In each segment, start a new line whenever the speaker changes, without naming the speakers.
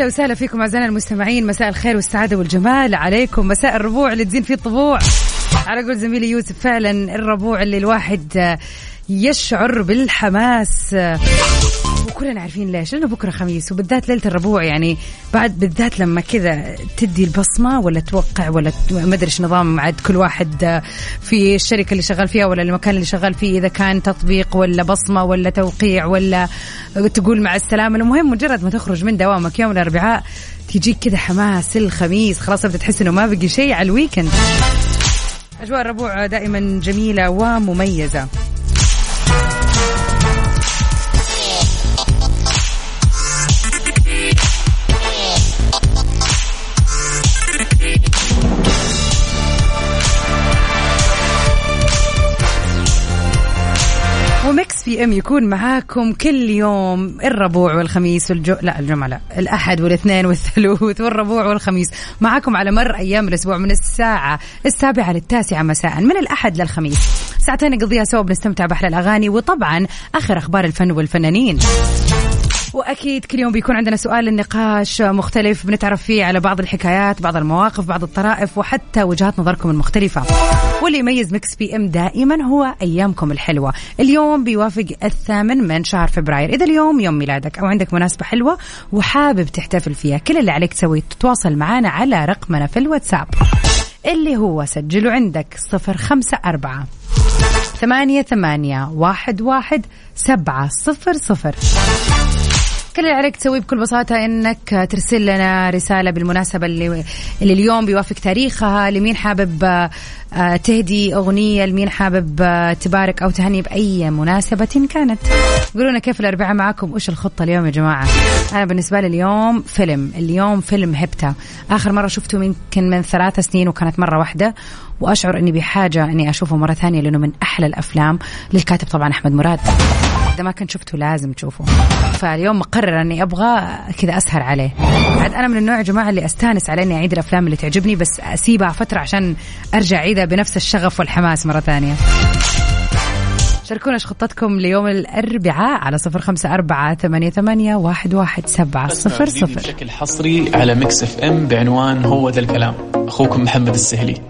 هلا وسهلا فيكم أعزائنا المستمعين. مساء الخير والسعادة والجمال. عليكم مساء الربوع اللي تزين فيه الطبوع. على قول زميلي يوسف فعلا الربوع اللي الواحد يشعر بالحماس. وكلنا عارفين ليش لأنه بكرة خميس وبالذات ليلة الربوع يعني بعد بالذات لما كذا تدي البصمة ولا توقع ولا ما أدري إيش نظام عاد كل واحد في الشركة اللي شغال فيها ولا المكان اللي شغال فيه إذا كان تطبيق ولا بصمة ولا توقيع ولا تقول مع السلامة. المهم مجرد ما تخرج من دوامك يوم الأربعاء تجيك كذا حماس الخميس خلاص بدأت تحس إنه ما بقي شيء على الويكند أجواء الربوع دائما جميلة ومميزة. بي ام يكون معاكم كل يوم الربوع والخميس والجو لا الجمعة لا الأحد والاثنين والثلوث والربوع والخميس. معاكم على مر أيام الأسبوع من الساعة السابعة للتاسعة مساء من الأحد للخميس. ساعتين نقضيها سوا بنستمتع بأحلى الأغاني وطبعا آخر أخبار الفن والفنانين. وأكيد كل يوم بيكون عندنا سؤال النقاش مختلف بنتعرف فيه على بعض الحكايات بعض المواقف بعض الطرائف وحتى وجهات نظركم المختلفة. واللي يميز Mix PM دائما هو أيامكم الحلوة. اليوم بيوافق الثامن من شهر فبراير. إذا اليوم يوم ميلادك أو عندك مناسبة حلوة وحابب تحتفل فيها كل اللي عليك تسويه. تتواصل معنا على رقمنا في الواتساب اللي هو سجله عندك صفر خمسة أربعة ثمانية ثمانية واحد واحد سبعة صفر صفر. كل اللي عليك تسويه بكل بساطة إنك ترسل لنا رسالة بالمناسبة اللي, اللي اليوم بيوافق تاريخها. لمين حابب آه، تهدي أغنية؟ لمين حابب آه، تبارك أو تهني بأي مناسبة كانت؟ قولوا لنا كيف الأربعاء معاكم؟ وش الخطة اليوم يا جماعة؟ أنا بالنسبة لي اليوم فيلم. اليوم فيلم هبتة. آخر مرة شفته يمكن من ثلاث سنين وكانت مرة واحدة. وأشعر إني بحاجة إني أشوفه مرة ثانية لأنه من أحلى الأفلام للكاتب طبعا أحمد مراد. إذا ما كنت شفته لازم تشوفه. فاليوم مقرر إني أبغى كذا أسهر عليه. عاد أنا من النوع يا جماعة اللي أستانس على إني أعيد الأفلام اللي تعجبني بس أسيبها فترة عشان أرجع أعيدها بنفس الشغف والحماس مرة ثانية. شاركونا إيش خطتكم ليوم الأربعاء على صفر خمسة أربعة ثمانية, ثمانية واحد, واحد سبعة صفر صفر.
بشكل حصري على Mix FM بعنوان هو ذا الكلام. أخوكم محمد السهلي.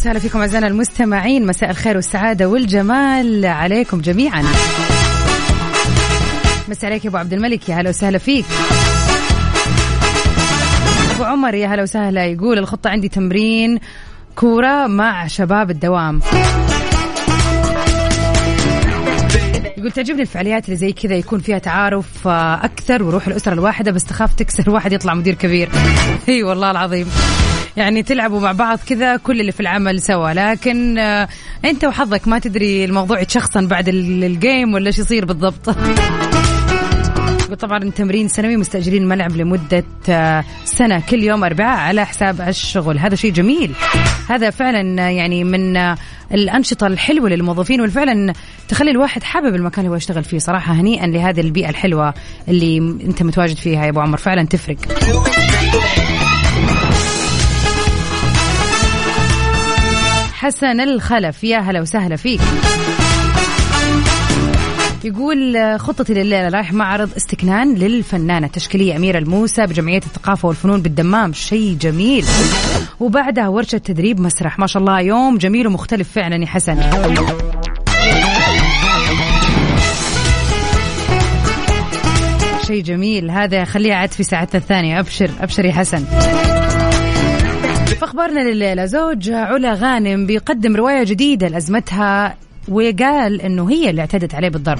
وسهلا فيكم أعزائنا المستمعين. مساء الخير والسعادة والجمال عليكم جميعا. مساء عليك يا أبو عبد الملك. يا هلا وسهلا فيك. أبو عمر يا هلا وسهلا. يقول الخطة عندي تمرين كورة مع شباب الدوام. يقول تعجبني الفعاليات اللي زي كذا يكون فيها تعارف آه، أكثر وروح الأسرة الواحدة بس تخاف تكسر واحد يطلع مدير كبير. إي والله العظيم. يعني تلعبوا مع بعض كذا كل اللي في العمل سوا. لكن آه، انت وحظك ما تدري الموضوع يتشخصن بعد ال- الجيم ولا إيش يصير بالضبط. وطبعا التمرين سنوي مستأجرين الملعب لمدة آه، سنة. كل يوم أربعاء على حساب الشغل. هذا شيء جميل. هذا فعلا آه، يعني من الأنشطة الحلوة للموظفين وفعلا تخلي الواحد حابب المكان اللي هو يشتغل فيه صراحة. هنيئا لهذه البيئة الحلوة اللي أنت متواجد فيها يا أبو عمر. فعلا تفرق. حسن الخلف. يا هلا وسهلا فيك. يقول خطتي لليلة رايح معرض استكنان للفنانة التشكيلية أميرة الموسى بجمعية الثقافة والفنون بالدمام. شيء جميل. وبعدها ورشة تدريب مسرح. ما شاء الله يوم جميل ومختلف فعلا يا حسن. شيء جميل. هذا خليه عاد في ساعتنا الثانية. أبشر أبشر يا حسن. فاخبارنا لليلة زوج علا غانم بيقدم رواية جديدة لأزمتها وقال إنه هي اللي اعتدت عليه بالضرب.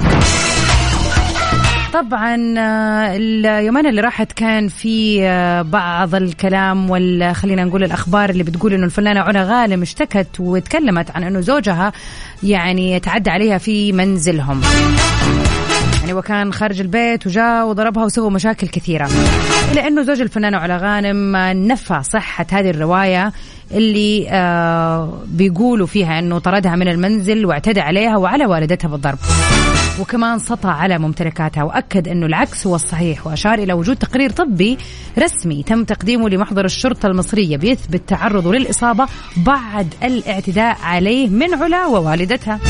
طبعا آه، اليومين اللي راحت كان في آه، بعض الكلام ولا خلينا نقول الأخبار اللي بتقول إنه الفنانة علا غانم اشتكت وتكلمت عن إنه زوجها يعني تعدى عليها في منزلهم. يعني وكان خارج البيت وجاء وضربها وسوى مشاكل كثيرة. إلى أنه زوج الفنانة علا غانم نفى صحة هذه الرواية اللي آه بيقولوا فيها أنه طردها من المنزل واعتدى عليها وعلى والدتها بالضرب. وكمان سطى على ممتلكاتها. وأكد أنه العكس هو الصحيح وأشار إلى وجود تقرير طبي رسمي تم تقديمه لمحضر الشرطة المصرية بيثبت تعرضه للإصابة بعد الاعتداء عليه من علا ووالدتها.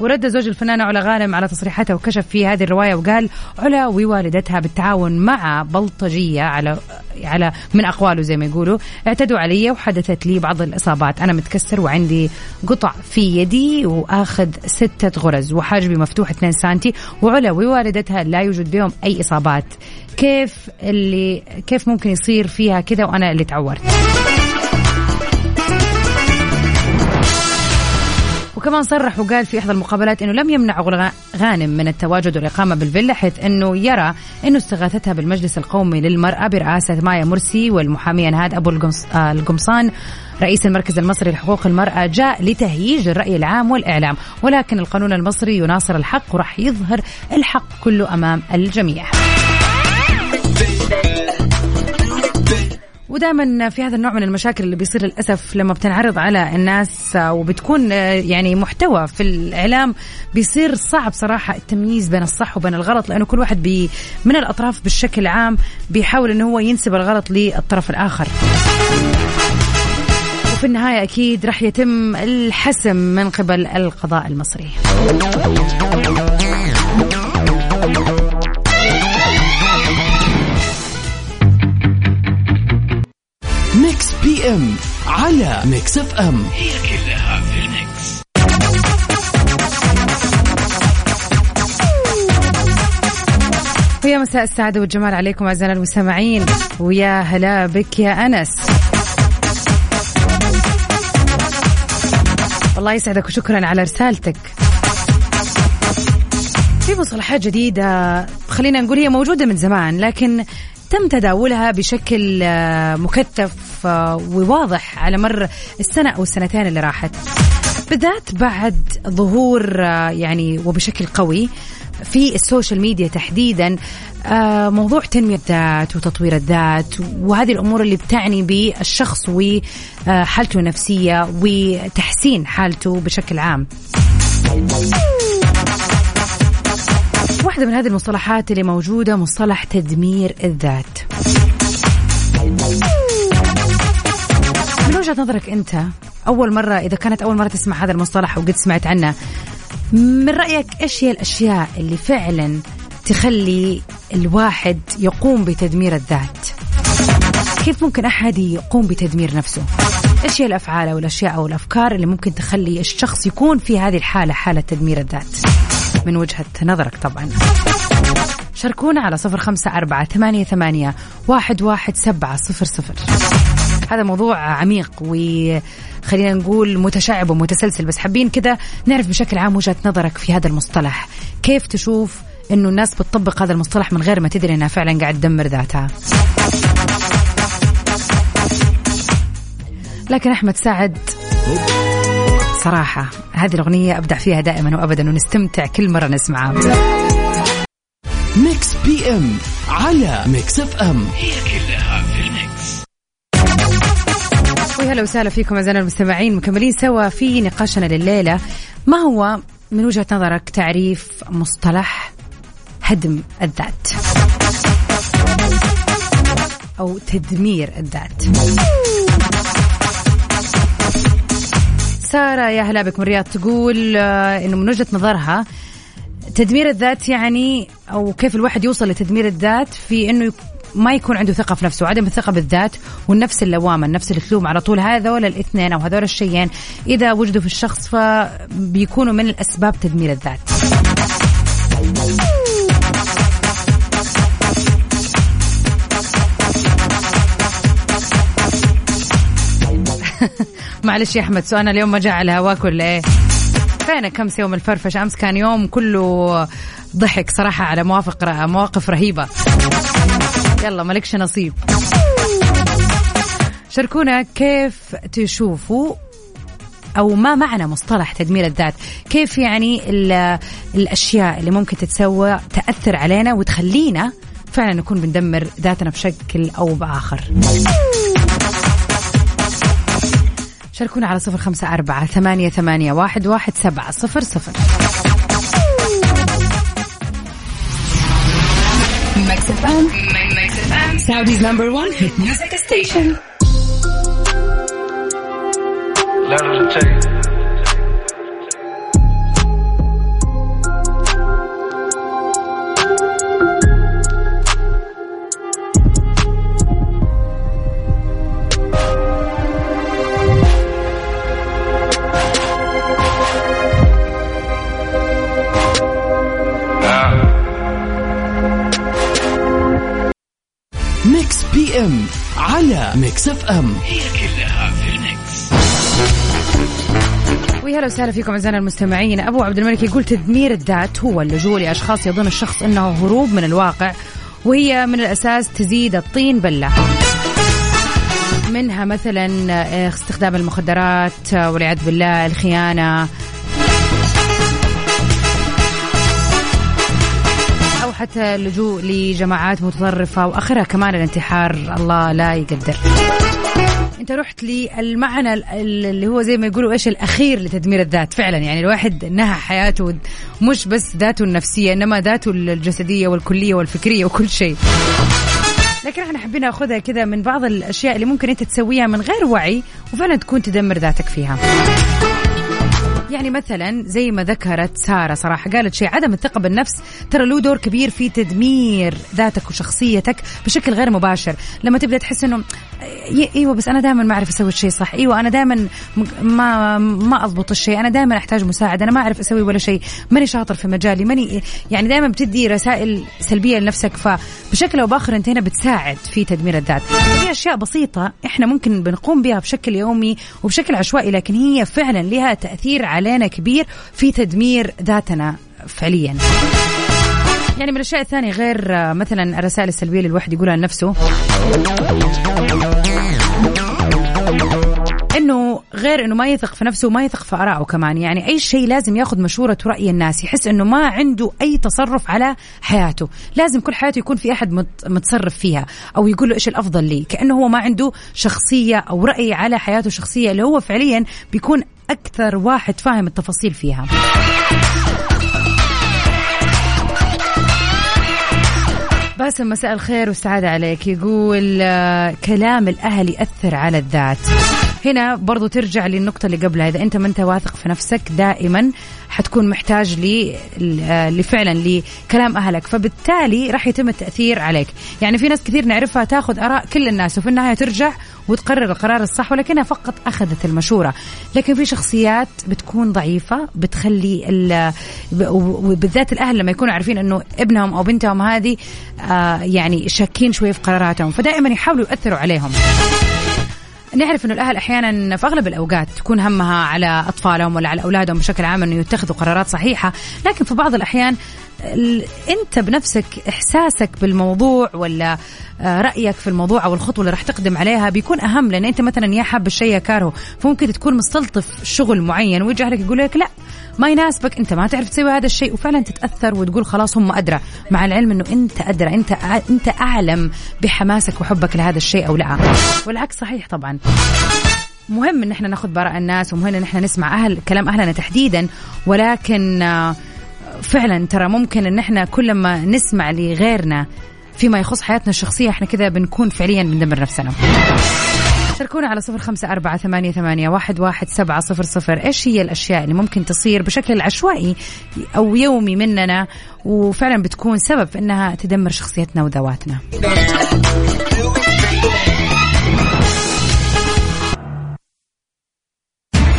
ورد زوج الفنانة علا غانم على تصريحاتها وكشف في هذه الرواية وقال علا ووالدتها بالتعاون مع بلطجية على على من أقواله زي ما يقولوا اعتدوا علي وحدثت لي بعض الإصابات. أنا متكسر وعندي قطع في يدي وآخذ ستة غرز. وحاجبي مفتوح 2 سنتي وعلا ووالدتها لا يوجد بهم أي إصابات. كيف اللي كيف ممكن يصير فيها كذا وأنا اللي تعورت. وكمان صرح وقال في إحدى المقابلات إنه لم يمنع غانم من التواجد والإقامة بالفيلا حيث إنه يرى إنه استغاثتها بالمجلس القومي للمرأة برئاسه مايا مرسي والمحاميه نهاد أبو آه، القمصان رئيس المركز المصري لحقوق المرأة جاء لتهييج الرأي العام والإعلام. ولكن القانون المصري يناصر الحق وراح يظهر الحق كله أمام الجميع. ودائما في هذا النوع من المشاكل اللي بيصير للأسف لما بتنعرض على الناس وبتكون يعني محتوى في الإعلام بيصير صعب صراحة التمييز بين الصح وبين الغلط لأنه كل واحد بي من الأطراف بشكل عام بيحاول إنه هو ينسب الغلط للطرف الآخر. وفي النهاية أكيد راح يتم الحسم من قبل القضاء المصري.
PM على Mix FM هي كلها في الميكس.
ويا مساء السعادة والجمال عليكم أعزائنا المستمعين. ويا هلا بك يا أنس. الله يسعدك وشكرا على رسالتك. في مصطلحات جديدة خلينا نقول هي موجودة من زمان لكن تم تداولها بشكل آه، مكثف. آه، وواضح على مر السنة أو السنتين اللي راحت. بالذات بعد ظهور آه، يعني وبشكل قوي في السوشيال ميديا تحديدا موضوع تنمية الذات وتطوير الذات وهذه الأمور اللي بتعني بالشخص وحالته النفسية وتحسين حالته بشكل عام. واحدة من هذه المصطلحات اللي موجودة مصطلح تدمير الذات. من وجهة نظرك أنت أول مرة إذا كانت أول مرة تسمع هذا المصطلح وقد سمعت عنه من رأيك إيش هي الأشياء اللي فعلا تخلي الواحد يقوم بتدمير الذات؟ كيف ممكن أحد يقوم بتدمير نفسه؟ إيش هي الأفعال أو الأشياء أو الأفكار اللي ممكن تخلي الشخص يكون في هذه الحالة حالة تدمير الذات؟ من وجهة نظرك طبعا. شاركونا على صفر خمسة أربعة ثمانية, ثمانية واحد, واحد سبعة صفر صفر. هذا موضوع عميق وخلينا نقول متشعب ومتسلسل. بس حابين كذا نعرف بشكل عام وجهة نظرك في هذا المصطلح. كيف تشوف إنه الناس بتطبق هذا المصطلح من غير ما تدري إنها فعلا قاعد تدمر ذاتها؟ لكن أحمد سعد صراحة هذه الأغنية أبدع فيها دائما وأبدا ونستمتع كل مرة نسمعها.
Mix PM على Mix FM هي كلها
وهلا وسهلا فيكم أعزائنا المستمعين. مكملين سوا في نقاشنا لليلة. ما هو من وجهة نظرك تعريف مصطلح هدم الذات؟ أو تدمير الذات؟ سارة يا هلا بك من الرياض تقول آه، إنه من وجهة نظرها تدمير الذات يعني أو كيف الواحد يوصل لتدمير الذات في إنه ما يكون عنده ثقة في نفسه وعدم الثقة بالذات والنفس اللوامة النفس اللي تلوم على طول. هذول الاثنين أو هذول الشيئين إذا وجدوا في الشخص فبيكونوا من الأسباب تدمير الذات. معلش يا أحمد سؤالنا اليوم ما جاء على هواك ولا إيه؟ فينك كم يوم الفرفش؟ أمس كان يوم كله ضحك صراحة على موافق مواقف رهيبة. يلا مالكش نصيب. شاركونا كيف تشوفوا أو ما معنى مصطلح تدمير الذات؟ كيف يعني الأشياء اللي ممكن تتسوى تأثر علينا وتخلينا فعلا نكون بندمر ذاتنا بشكل أو بآخر؟ شاركونا على صفر خمسة أربعة ثمانية, ثمانية واحد, واحد سبعة صفر صفر. Saudi's number one hit music station.
ام Mix FM هي كلها في ال mix.
ويا هلا وسهلا فيكم أعزائنا المستمعين. أبو عبد الملك يقول تدمير الذات هو اللجوء لاشخاص يظن الشخص إنه هروب من الواقع وهي من الأساس تزيد الطين بلة. منها مثلا استخدام المخدرات والعياذ بالله الخيانة حتى اللجوء لجماعات متطرفة وآخرها كمان الانتحار الله لا يقدر. أنت رحت للمعنى اللي هو زي ما يقولوا إيش؟ الأخير لتدمير الذات. فعلا يعني الواحد نهى حياته مش بس ذاته النفسية إنما ذاته الجسدية والكلية والفكرية وكل شيء. لكن إحنا حبينا ناخذها كذا من بعض الأشياء اللي ممكن أنت تسويها من غير وعي وفعلا تكون تدمر ذاتك فيها. يعني مثلا زي ما ذكرت سارة صراحة قالت شيء عدم الثقة بالنفس ترى له دور كبير في تدمير ذاتك وشخصيتك بشكل غير مباشر. لما تبدأ تحس إنه إيوه بس أنا دائما ما أعرف أسوي الشيء صح إيوه أنا دائما ما ما أضبط الشيء أنا دائما أحتاج مساعدة أنا ما أعرف أسوي ولا شيء ماني شاطر في مجالي ماني يعني دائما بتدي رسائل سلبية لنفسك فبشكل أو بآخر أنت هنا بتساعد في تدمير الذات. في أشياء بسيطة إحنا ممكن بنقوم بها بشكل يومي وبشكل عشوائي لكن هي فعلا لها تأثير علينا كبير في تدمير ذاتنا فعليا. يعني من الأشياء الثانية غير مثلا الرسائل السلبية اللي الواحد يقولها لنفسه. غير إنه ما يثق في نفسه وما يثق في آرائه كمان. يعني أي شيء لازم ياخذ مشورة رأي الناس يحس إنه ما عنده أي تصرف على حياته. لازم كل حياته يكون في أحد متصرف فيها أو يقول له إيش الأفضل لي. كأنه هو ما عنده شخصية أو رأي على حياته الشخصية اللي هو فعليا بيكون أكثر واحد فاهم التفاصيل فيها. باسم مساء الخير والسعادة عليك. يقول آه، كلام الأهل يأثر على الذات. هنا برضو ترجع للنقطة اللي قبلها. إذا أنت ما أنت واثق في نفسك دائما حتكون محتاج لي آه، لفعلا لكلام أهلك. فبالتالي راح يتم التأثير عليك. يعني في ناس كثير نعرفها تاخذ آراء كل الناس وفي النهاية ترجع وتقرر القرار الصح ولكنها فقط أخذت المشورة. لكن في شخصيات بتكون ضعيفة بتخلي وبالذات الأهل لما يكونوا عارفين أنه ابنهم أو بنتهم هذه آه، يعني شاكين شوية في قراراتهم فدائما يحاولوا يؤثروا عليهم. نعرف إنه الأهل أحيانا في أغلب الأوقات تكون همها على أطفالهم ولا على أولادهم بشكل عام إنه يتخذوا قرارات صحيحة، لكن في بعض الأحيان أنت بنفسك إحساسك بالموضوع ولا آه، رأيك في الموضوع أو الخطوة اللي راح تقدم عليها بيكون أهم. لأن أنت مثلا يا حاب الشيء يا كارهه فممكن تكون مستلطف شغل معين ويجي أهلك يقول لك لا ما يناسبك أنت ما تعرف تسوي هذا الشيء وفعلا تتأثر وتقول خلاص هم أدرى. مع العلم إنه أنت أدرى أنت أنت أعلم بحماسك وحبك لهذا الشيء أو لا. والعكس صحيح طبعا. مهم إن إحنا ناخذ براء الناس ومهم إن إحنا نسمع أهل كلام أهلنا تحديدا. ولكن آه، فعلا ترى ممكن إن إحنا كل ما نسمع لغيرنا فيما يخص حياتنا الشخصية إحنا كذا بنكون فعليا بندمر نفسنا. شاركونا على صفر خمسة أربعة ثمانية, ثمانية واحد, واحد سبعة صفر صفر. إيش هي الأشياء اللي ممكن تصير بشكل عشوائي أو يومي مننا؟ وفعلا بتكون سبب في أنها تدمر شخصيتنا وذواتنا.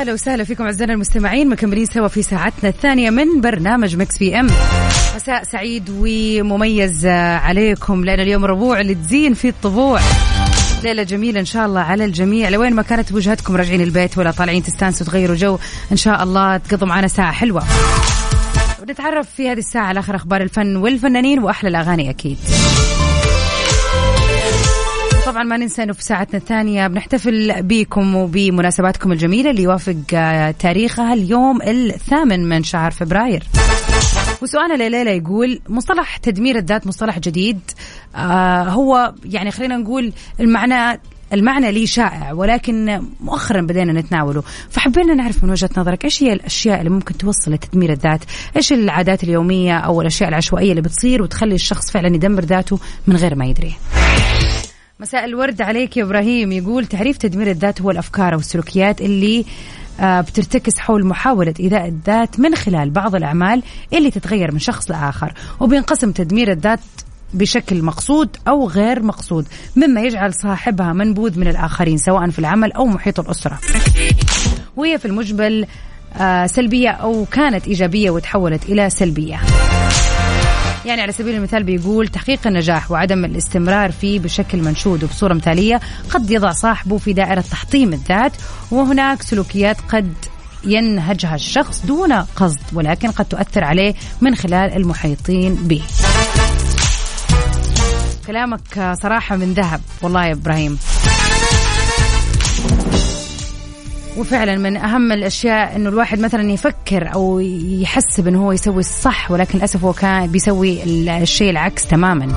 يا هلا وسهلا فيكم أعزائنا المستمعين مكملين سوا في ساعتنا الثانية من برنامج Mix PM. مساء سعيد ومميز عليكم. لأن اليوم ربوع اللي تزين فيه الطبوع. ليلة جميلة إن شاء الله على الجميع. لوين ما كانت وجهتكم راجعين البيت ولا طالعين تستانسوا تغيروا جو إن شاء الله تقضوا معنا ساعة حلوة. ونتعرف في هذه الساعة على آخر أخبار الفن والفنانين وأحلى الأغاني أكيد. طبعا ما ننسى إنه في ساعتنا الثانية بنحتفل بكم وبمناسباتكم الجميلة اللي يوافق آه، تاريخها اليوم الثامن من شهر فبراير. وسؤالنا لليلة يقول مصطلح تدمير الذات مصطلح جديد آه هو يعني خلينا نقول المعنى المعنى لي شائع ولكن مؤخرا بدينا نتناوله. فحبينا نعرف من وجهة نظرك إيش هي الأشياء اللي ممكن توصل لتدمير الذات؟ إيش العادات اليومية أو الأشياء العشوائية اللي بتصير وتخلي الشخص فعلا يدمر ذاته من غير ما يدري؟ مساء الورد عليك يا إبراهيم. يقول تعريف تدمير الذات هو الأفكار والسلوكيات اللي آه، بترتكز حول محاولة إيذاء الذات من خلال بعض الأعمال اللي تتغير من شخص لآخر وبينقسم تدمير الذات بشكل مقصود أو غير مقصود مما يجعل صاحبها منبوذ من الآخرين سواء في العمل أو محيط الأسرة. وهي في المجمل آه، سلبية أو كانت إيجابية وتحولت إلى سلبية. يعني على سبيل المثال بيقول تحقيق النجاح وعدم الاستمرار فيه بشكل منشود وبصورة مثالية قد يضع صاحبه في دائرة تحطيم الذات وهناك سلوكيات قد ينهجها الشخص دون قصد ولكن قد تؤثر عليه من خلال المحيطين به. كلامك صراحة من ذهب والله يا إبراهيم. وفعلا من أهم الأشياء إنه الواحد مثلا يفكر أو يحسب إنه هو يسوي الصح ولكن للأسف هو كان بيسوي الشيء العكس تماما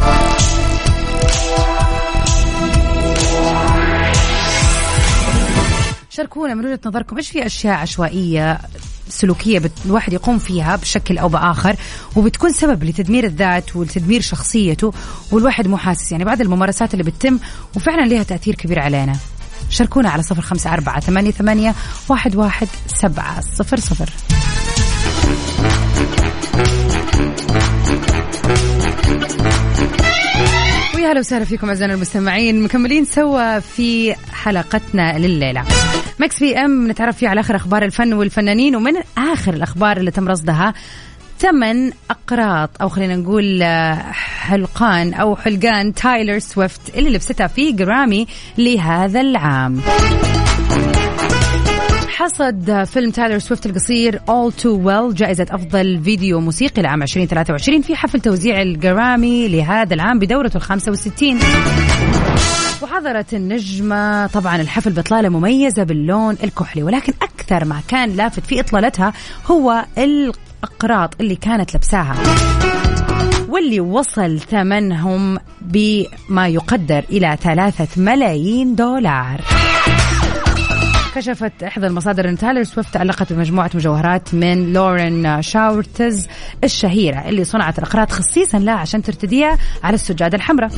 شاركونا من وجهة نظركم إيش في أشياء عشوائية سلوكية. الواحد يقوم فيها بشكل أو بآخر وبتكون سبب لتدمير الذات ولتدمير شخصيته والواحد مو حاسس يعني بعض الممارسات اللي بتتم وفعلا لها تأثير كبير علينا شاركونا على صفر خمسة أربعة ثمانية, ثمانية واحد, واحد سبعة صفر صفر. ويا هلا وسهلا فيكم أعزائنا المستمعين. مكملين سوا في حلقتنا لليلة. Mix PM نتعرف فيه على آخر أخبار الفن والفنانين ومن آخر الأخبار اللي تم رصدها ثمن أقراط أو خلينا نقول آه، حلقان أو حلقان تايلر سويفت اللي لبستها في جرامي لهذا العام. حصد فيلم تايلر سويفت القصير All Too Well جائزة أفضل فيديو موسيقي لعام 2023 في حفل توزيع الجرامي لهذا العام بدورته ال 65 وحضرت النجمة طبعا الحفل بإطلالة مميزة باللون الكحلي ولكن أكثر ما كان لافت في إطلالتها هو الأقراط اللي كانت لبساها واللي وصل ثمنهم بما يقدر إلى ثلاثة ملايين دولار. كشفت إحدى المصادر أن تايلر سويفت تألقت بمجموعة مجوهرات من لورين شوارتز الشهيرة اللي صنعت الأقراط خصيصا لها عشان ترتديها على السجادة الحمراء.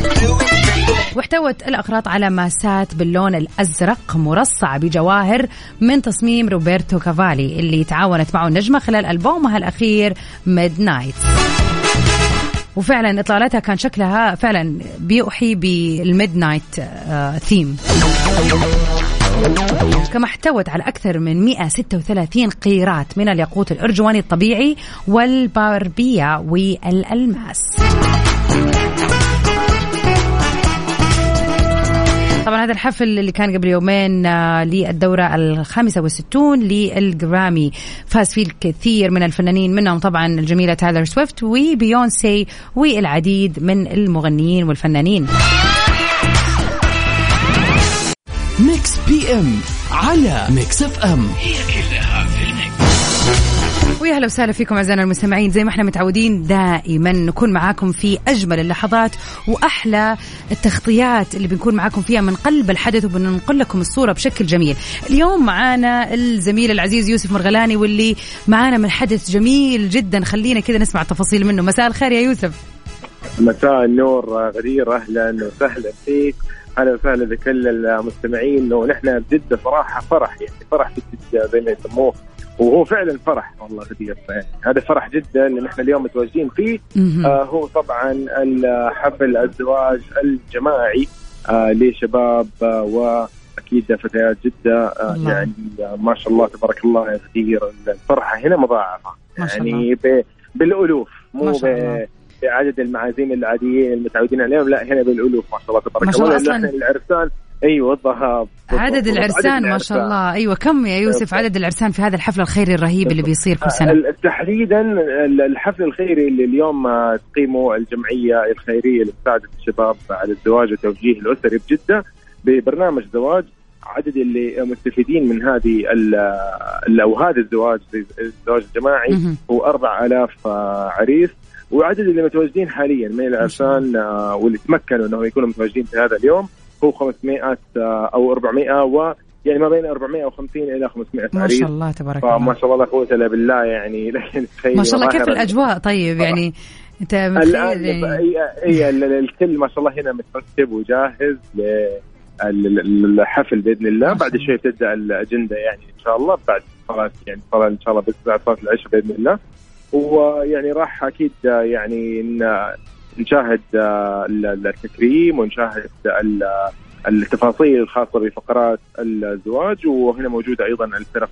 واحتوت الأقراط على ماسات باللون الأزرق مرصعة بجواهر من تصميم روبرتو كافالي اللي تعاونت معه النجمة خلال ألبومها الأخير Midnight وفعلا إطلالتها كان شكلها فعلا بيوحي بال midnight theme كما احتوت على أكثر من 136 قيراط من الياقوت الأرجواني الطبيعي والباربية والألماس. طبعا هذا الحفل اللي كان قبل يومين آه، للدورة الخامسة والستون للجرامي. فاز فيه الكثير من الفنانين منهم طبعا الجميلة تايلر سويفت وبيونسي والعديد من المغنيين والفنانين.
Mix PM على Mix FM هي كلها في ال Mix.
ويا هلا وسهلا فيكم أعزائنا المستمعين زي ما إحنا متعودين دائما نكون معاكم في أجمل اللحظات وأحلى التغطيات اللي بنكون معاكم فيها من قلب الحدث وبننقل لكم الصورة بشكل جميل. اليوم معانا الزميل العزيز يوسف مرغلاني واللي معانا من حدث جميل جدا خلينا كذا نسمع التفاصيل منه. مساء الخير يا يوسف.
مساء النور غدير أهلا وسهلا فيك أهلا وسهلا بكل المستمعين. ونحن بجده صراحة فرح يعني فرح في جده زي ما يسموه. وهو فعلا فرح والله غدير يعني هذا فرح جدا اللي نحن اليوم متواجدين فيه. آه هو طبعا حفل الزواج الجماعي آه لشباب آه وأكيد فتيات جدة. آه يعني آه ما شاء الله تبارك الله يا غدير الفرحة هنا مضاعفة. يعني بالألوف مو ما. بعدد المعازيم العاديين المتعودين عليهم. لا هنا بالالوف ما شاء الله تبارك
ما شاء الله.
الله أصلا العرسان أيوه الذهب
عدد العرسان ما شاء الله. أيوه كم يا يوسف؟ عدد العرسان في هذا الحفل الخيري الرهيب اللي بيصير كل سنة.
تحديدا الحفل الخيري اللي اليوم تقيمه الجمعية الخيرية لمساعده الشباب على الزواج والتوجيه الاسري بجدة ببرنامج زواج. عدد اللي مستفيدين من هذه أو هذا الزواج الزواج الجماعي هو 4000 عريس. وعدد اللي متواجدين حاليا من العرسان آه واللي تمكنوا إنهم يكونوا متواجدين في هذا اليوم هو 500 آه أو 400 و يعني ما بين 450 إلى 500
ما شاء الله تبارك الله.
ما شاء الله لا قوة إلا بالله يعني لكن
ما شاء الله كيف الأجواء؟ طيب يعني أنت
الآن يعني... هي الكل ما شاء الله هنا مترتب وجاهز للحفل بإذن الله. بعد شوي تبدأ الأجندة يعني إن شاء الله بعد صلاه يعني صلاه إن شاء الله بعد صلاه العشاء بإذن الله. ويعني راح أكيد يعني نشاهد التكريم ونشاهد التفاصيل الخاصة بفقرات الزواج وهنا موجوده أيضا الفرق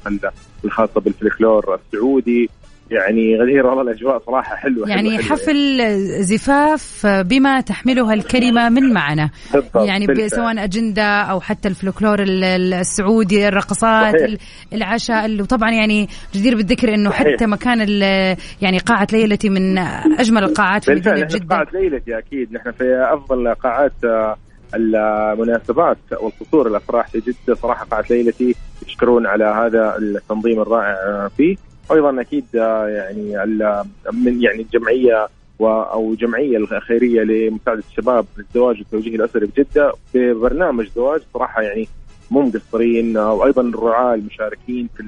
الخاصة بالفلكلور السعودي. يعني غدير والله الأجواء صراحة حلوة
يعني
حلوة
حفل حلوة. زفاف بما تحملها الكلمة من معنى يعني سواء أجندة أو حتى الفلكلور السعودي الرقصات صحيح. العشاء وطبعا يعني جدير بالذكر إنه صحيح. حتى مكان يعني قاعة ليلتي من أجمل القاعات في مدينه جده
قاعة ليلتي أكيد نحن في أفضل قاعات المناسبات والقصور الأفراح في جدة صراحة قاعة ليلتي يشكرون على هذا التنظيم الرائع فيه أيضا أكيد آه، يعني من يعني الجمعيه أو جمعية الخيرية لمساعدة الشباب للزواج والتوجيه الأسري بجده ببرنامج زواج صراحة يعني مو مقصرين. آه، وأيضا الرعاة المشاركين في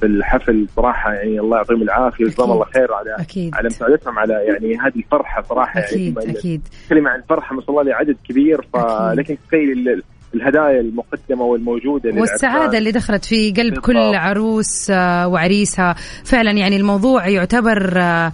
في الحفل صراحة يعني الله يعطيهم العافية وجزاهم الله خير على
أكيد.
على مساعدتهم على يعني هذه الفرحة صراحة
أكيد
يعني
أكيد.
كلمة عن فرحه ما شاء الله لعدد كبير فلكن تخيل الهدايا المقدمة والموجودة
والسعادة اللي دخلت في قلب بالضبط. كل عروس آه، وعريسها فعلا يعني الموضوع يعتبر آه،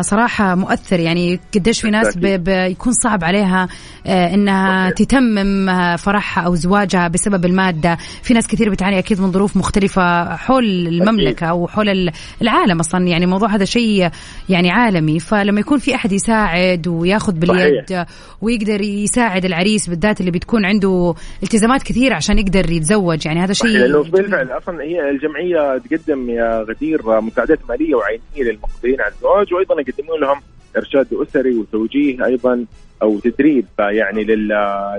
صراحة مؤثر. يعني قديش في ناس بيكون صعب عليها آه، إنها تتمم آه، فرحها أو زواجها بسبب المادة. في ناس كثير بتعاني أكيد من ظروف مختلفة حول المملكة أو حول العالم أصلا. يعني الموضوع هذا شيء يعني عالمي. فلما يكون في أحد يساعد وياخذ باليد. ويقدر يساعد العريس بالذات اللي بتكون عنده التزامات كثيرة عشان يقدر يتزوج يعني هذا شيء
لأنه بالفعل أصلا هي الجمعية تقدم يا غدير مساعدات مالية وعينية للمقبلين على الزواج وأيضا يقدمون لهم إرشاد أسري وتوجيه أيضا أو تدريب يعني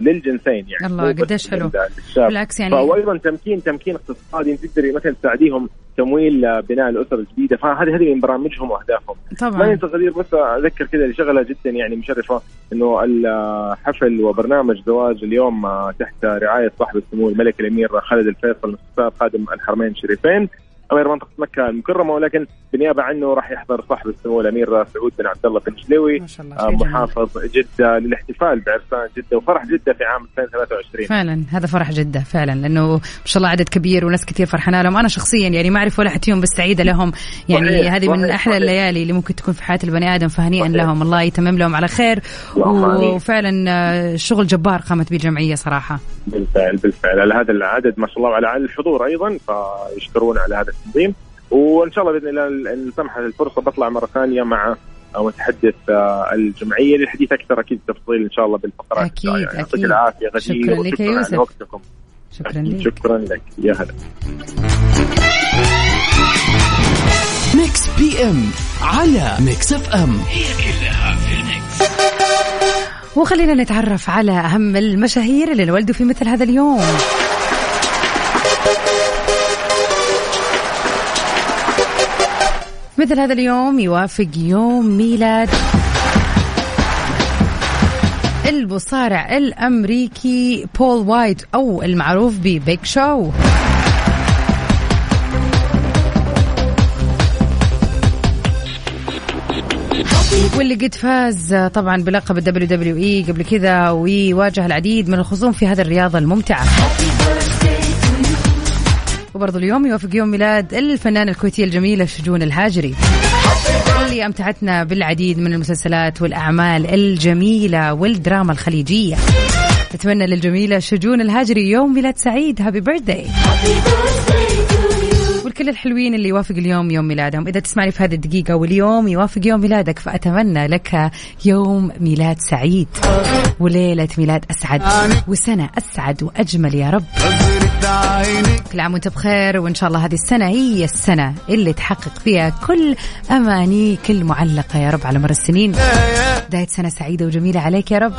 للجنسين يعني.
الله قديش حلو. بالعكس يعني
وأيضا تمكين تمكين اقتصادي تقدري مثلا تساعديهم تمويل بناء الأسر الجديدة. فهذه هذه من برامجهم وأهدافهم.
طبعا.
ما ينسى غدير بس أذكر كذا شغله جدا يعني مشرفة إنه الحفل وبرنامج زواج اليوم تحت رعاية صاحب السمو الملك الأمير خالد الفيصل مستشار خادم الحرمين الشريفين. امير منطقة مكة المكرمة ولكن بالنيابة عنه راح يحضر صاحب السمو الأمير سعود بن عبد الله بن شلوي
آه،
محافظ جدة للاحتفال بعرسان جدة وفرح جدة في عام 2023
فعلا هذا فرح جدة فعلا لأنه ما شاء الله عدد كبير وناس كثير فرحانة لهم. أنا شخصيا يعني ما أعرف ولا حد فيهم بس سعيدة لهم. يعني صحيح هذه من أحلى الليالي اللي ممكن تكون في حياة البني آدم فهنيئا لهم. الله يتمم لهم على خير. وفعلا آه، شغل جبار قامت به الجمعية صراحة.
بالفعل بالفعل. على هذا العدد ما شاء الله وعلى الحضور أيضا فيشكرون على هذا التنظيم. وإن شاء الله بإذن الله ان سمحت الفرصة بطلع مرة ثانية مع متحدث آه، الجمعية للحديث أكثر أكيد تفصيل إن شاء الله بالفقرات.
أكيد يعني
يعطيك العافية غدير.
شكرا لك يا يوسف.
وقتكم.
شكرا لك.
شكرا لك. يا هلا.
Mix PM على Mix FM. هي كلها في ال Mix
وخلينا نتعرف على أهم المشاهير اللي انولدوا في مثل هذا اليوم. مثل هذا اليوم يوافق يوم ميلاد المصارع الأمريكي بول وايت أو المعروف ب Big Show. واللي قد فاز طبعا بلقب ال WWE قبل كذا ويواجه العديد من الخصوم في هذه الرياضة الممتعة. وبرضه اليوم يوافق يوم ميلاد الفنانة الكويتية الجميلة شجون الهاجري. اللي أمتعتنا بالعديد من المسلسلات والأعمال الجميلة والدراما الخليجية. نتمنى للجميلة شجون الهاجري يوم ميلاد سعيد. هابي بيرثداي والكل الحلوين اللي يوافق اليوم يوم ميلادهم. إذا تسمعني في هذه الدقيقة واليوم يوافق يوم ميلادك فأتمنى لك يوم ميلاد سعيد وليلة ميلاد أسعد وسنة أسعد وأجمل يا رب. كل عام وانت بخير وإن شاء الله هذه السنة هي السنة اللي تحقق فيها كل امانيك المعلقه يا رب على مر السنين. بداية سنة سعيدة وجميلة عليك يا رب.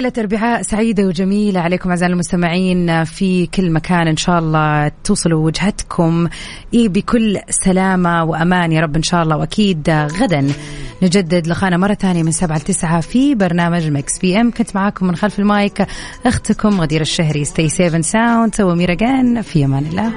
ليلة أربعاء سعيدة وجميلة عليكم أعزائي المستمعين في كل مكان. إن شاء الله توصلوا وجهتكم. إيه بكل سلامة وأمان يا رب إن شاء الله. وأكيد غدا نجدد لقانا مرة ثانية من سبعة لتسعة في برنامج Mix PM. كنت معاكم من خلف المايك أختكم غدير الشهري. ستي سيفن ساوند وميرا جان. في أمان الله.